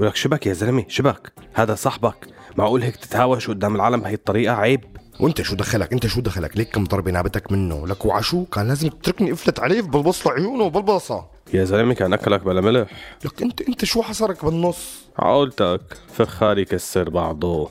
ولك شبك يا زلمة شبك هذا صاحبك. معقول هيك تتهاوش قدام العالم بهي الطريقة؟ عيب. وانت شو دخلك؟ انت شو دخلك؟ ليك كم ضربة نابتك منه؟ لك وعشو؟ كان لازم تتركني افلت عليه ببلبص عيونه وبلبصه. يا زلمة كان أكلك بلا ملح. لك انت انت شو حصرك بالنص؟ عقولتك فخاري كسر بعضه.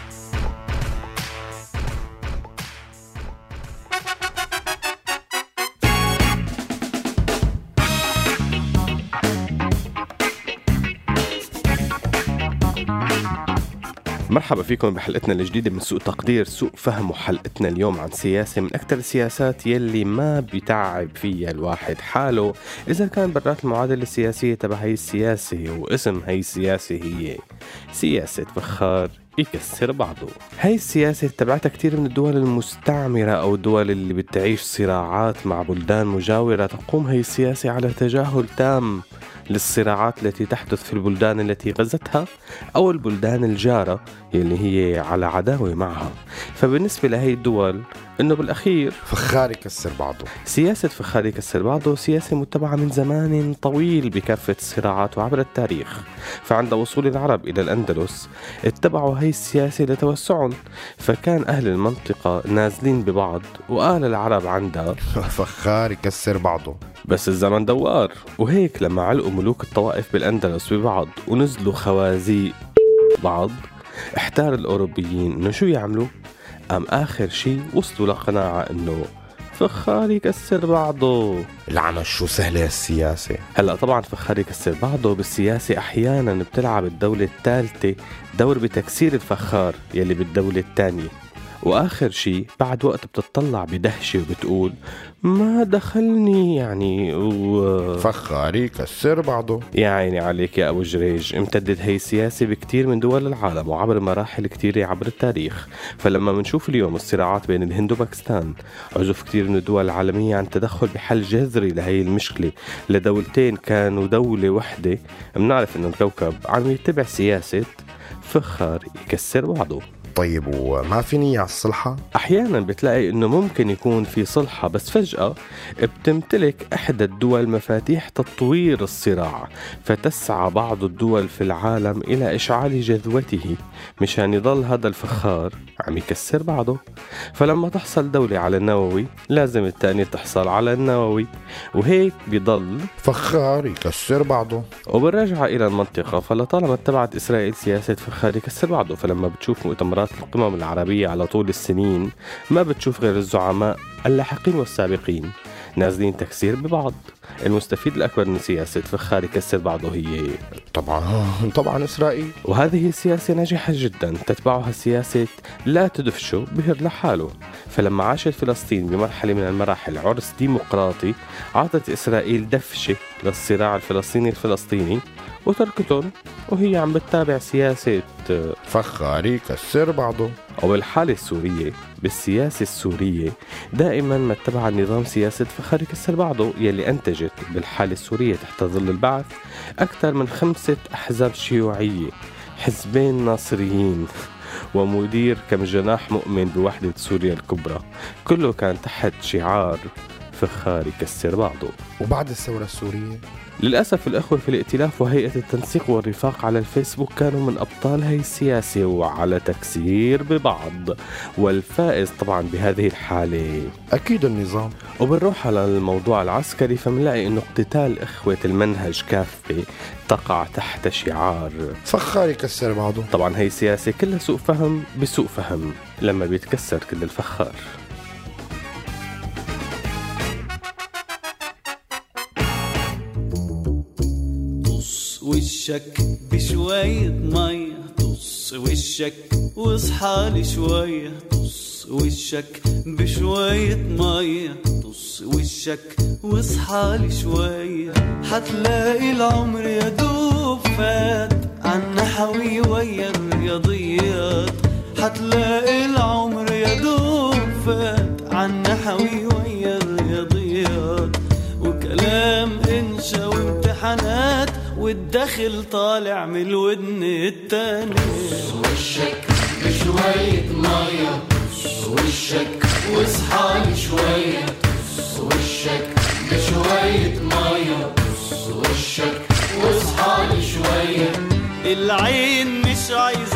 مرحبا فيكم بحلقتنا الجديدة من سوء تقدير سوء فهم وحلقتنا اليوم عن سياسة من أكثر السياسات يلي ما بيتعب فيها الواحد حاله. إذا كان برات المعادلة السياسية تبع هي السياسة واسم هي السياسة هي سياسة فخار يكسر بعضه. هاي السياسة تبعتها كتير من الدول المستعمرة أو الدول اللي بتعيش صراعات مع بلدان مجاورة تقوم هي السياسة على تجاهل تام. للصراعات التي تحدث في البلدان التي غزتها أو البلدان الجارة يلي هي على عداوة معها. فبالنسبة لهي الدول إنه بالأخير فخار يكسر بعضه. سياسة فخار يكسر بعضه سياسة متبعة من زمان طويل بكافة الصراعات وعبر التاريخ. فعند وصول العرب إلى الأندلس اتبعوا هي السياسة لتوسعهم. فكان أهل المنطقة نازلين ببعض وقال العرب عندها. فخار يكسر بعضه. بس الزمن دوار وهيك لما علقوا ملوك الطوائف بالأندلس ببعض ونزلوا خوازيق بعض. احتار الأوروبيين إنه شو يعملوا؟ قام آخر شي وصلوا لقناعة إنه فخار يكسر بعضه. العمل شو سهلة السياسة؟ هلأ طبعا فخار يكسر بعضه بالسياسة أحيانا بتلعب الدولة الثالثة دور بتكسير الفخار يلي بالدولة الثانية. وآخر شي بعد وقت بتطلع بدهشة وبتقول ما دخلني يعني و فخاري كسر بعضه. يا عيني عليك يا أبو جريج امتدت هي السياسة بكتير من دول العالم وعبر مراحل كتيرة عبر التاريخ. فلما بنشوف اليوم الصراعات بين الهند وباكستان عزف كتير من الدول العالمية عن تدخل بحل جذري لهي المشكلة. لدولتين كانوا دولة وحدة بنعرف إنه الكوكب عم يتبع سياسة فخار يكسر بعضه. طيب وما في نية على الصلحة؟ أحيانا بتلاقي إنه ممكن يكون في صلحة بس فجأة بتمتلك إحدى الدول مفاتيح تطوير الصراع فتسعى بعض الدول في العالم إلى إشعال جذوته مشان يضل هذا الفخار عم يكسر بعضه فلما تحصل دولة على النووي لازم الثانية تحصل على النووي وهيك بضل فخار يكسر بعضه وبالرجعة إلى المنطقة فلطالما اتبعت إسرائيل سياسة فخار يكسر بعضه فلما بتشوف مؤتمرات القمم العربية على طول السنين ما بتشوف غير الزعماء اللاحقين والسابقين نازلين تكسير ببعض. المستفيد الأكبر من سياسة فخار يكسر بعضه هي طبعا طبعا إسرائيل. وهذه سياسة ناجحة جدا تتبعها سياسة لا تدفشوا بهر لحاله. فلما عاشت فلسطين بمرحلة من المراحل عرس ديمقراطي أعطت إسرائيل دفشة للصراع الفلسطيني الفلسطيني وتركتهم وهي عم بتتابع سياسة فخاري كسر بعضه. وبالحالة السورية بالسياسة السورية دائما ما اتبع النظام سياسة فخر يكسر بعضه يلي أنتجت بالحالة السورية تحت ظل البعث أكثر من خمسة أحزاب شيوعية حزبين ناصريين ومدير كم جناح مؤمن بوحدة سوريا الكبرى. كله كان تحت شعار فخار يكسر بعضه وبعد الثورة السورية؟ للأسف الأخوة في الائتلاف وهيئة التنسيق والرفاق على الفيسبوك كانوا من أبطال هي السياسة وعلى تكسير ببعض. والفائز طبعا بهذه الحالة. أكيد النظام. وبنروح على الموضوع العسكري فمنلاقي إنه اقتتال إخوة المنهج كافة تقع تحت شعار. فخار يكسر بعضه طبعا هي سياسة كلها سوء فهم بسوء فهم لما بيتكسر كل الفخار. وشك بشوية مية طص وشك واصحى لي شوية طص وشك بشوية مية طص وشك واصحى لي شوية. حتلاقي العمر يا دوب فات عنا حوي ويا الرياضيات حتلاقي العمر يا دوب فات عنا حوي ويا والدخل طالع من الودن التاني. وشك بشوية مية. وشك واصحى شوية. وشك بشوية مية. وشك واصحى شوية. العين مش عايزة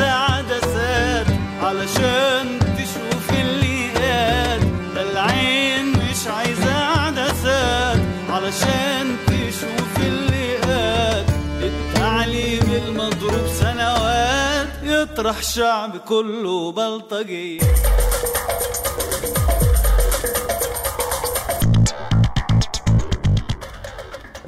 يطرح شعب كله بلطجية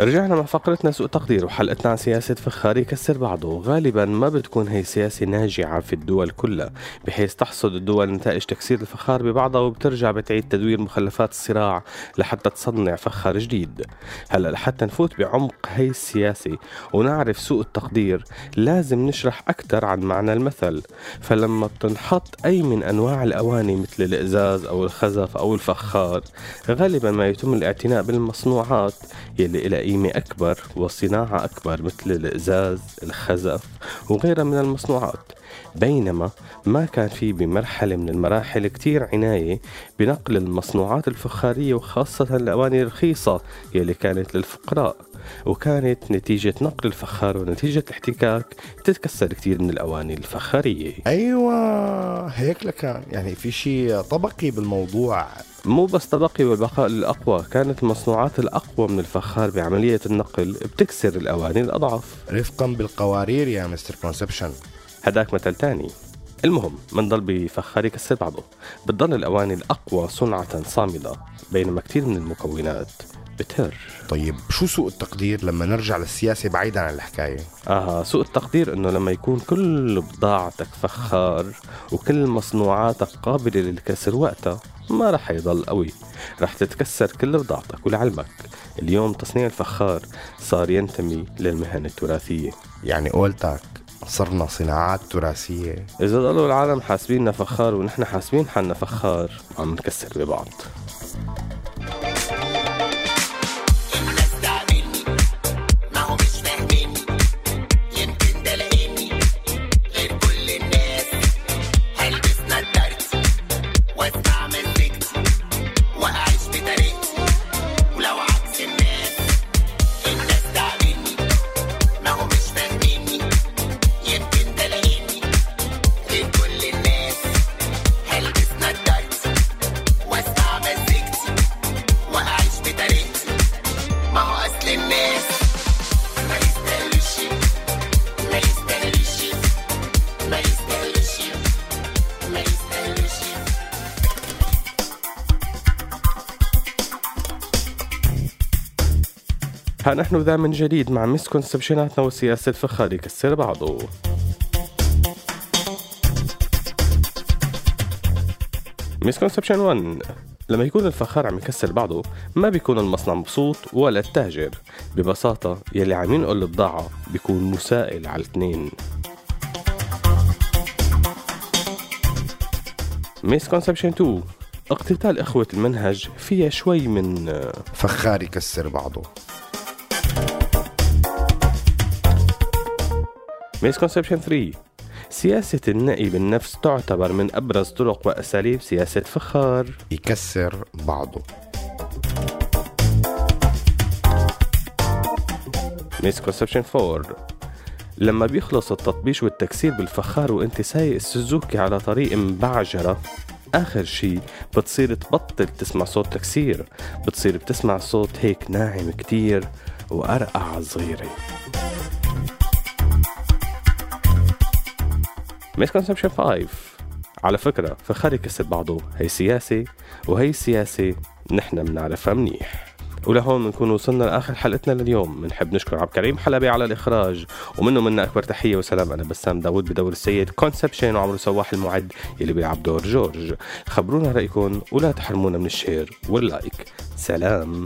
رجعنا مع فقرتنا سوء تقدير وحلقتنا عن سياسة فخار يكسر بعضه. غالبا ما بتكون هي سياسة ناجعة في الدول كلها بحيث تحصد الدول نتائج تكسير الفخار ببعضها وبترجع بتعيد تدوير مخلفات الصراع لحتى تصنع فخار جديد. هلأ لحتى نفوت بعمق هي السياسة ونعرف سوء التقدير لازم نشرح أكثر عن معنى المثل. فلما بتنحط أي من أنواع الأواني مثل الإزاز أو الخزف أو الفخار غالبا ما يتم الاعتناء بالمصنوعات يلي إلى قيمة أكبر وصناعة أكبر مثل الإزاز الخزف وغيرها من المصنوعات. بينما ما كان في بمرحلة من المراحل كتير عناية بنقل المصنوعات الفخارية وخاصة الأواني الرخيصة يلي كانت للفقراء. وكانت نتيجة نقل الفخار ونتيجة الاحتكاك تتكسر كتير من الأواني الفخارية. أيوة هيك لكان. يعني في شيء طبقي بالموضوع. مو بس طبقي والبقاء للأقوى كانت المصنوعات الأقوى من الفخار بعملية النقل بتكسر الأواني الأضعف رفقا بالقوارير يا مستر كونسبشن. هداك مثل تاني. المهم منضل بفخار يكسر بعضه بتضل الأواني الأقوى صنعة صامدة بينما كتير من المكونات. بتر طيب شو سوء التقدير لما نرجع للسياسة بعيدا عن الحكاية؟ آه سوء التقدير إنه لما يكون كل بضاعتك فخار وكل مصنوعاتك قابلة للكسر وقتها ما رح يضل قوي. رح تتكسر كل بضاعتك ولعلمك. اليوم تصنيع الفخار صار ينتمي للمهن التراثية. يعني قولتك صرنا صناعات تراثية. إذا ضلوا العالم حاسبيننا فخار ونحن حاسبين حالنا فخار عم نكسر ببعض. ها نحن ذا من جديد مع misconception اتنا وسياسة فخار يكسر بعضه misconception 1 لما يكون الفخار عم يكسر بعضه ما بيكون المصنع مبسوط ولا التاجر. ببساطة يلي عم ينقل البضاعة بيكون مسائل على الاثنين. misconception 2 اقتتال إخوة المنهج فيها شوي من فخار يكسر بعضه. misconception 3 سياسة النأي بالنفس تعتبر من أبرز طرق وأساليب سياسة فخار. يكسر بعضه. misconception 4 لما بيخلص التطبيش والتكسير بالفخار وانت سايق السوزوكي على طريق مبعجرة آخر شي بتصير تبطل تسمع صوت تكسير بتصير بتسمع صوت هيك ناعم كتير وقطع صغيرة. misconception 5 على فكرة فخار يكسر بعضه هي سياسة وهي السياسة نحن بنعرفها منيح. ولهون بنكون وصلنا لآخر حلقتنا لليوم. بنحب نشكر عبد الكريم حلبي على الإخراج. ومنه منا أكبر تحية وسلام. أنا بسام داوود بدور السيد Conception وعمرو سواح المعد يلي بيلعب دور جورج. خبرونا رايكم ولا تحرمونا من ال share وال like. سلام.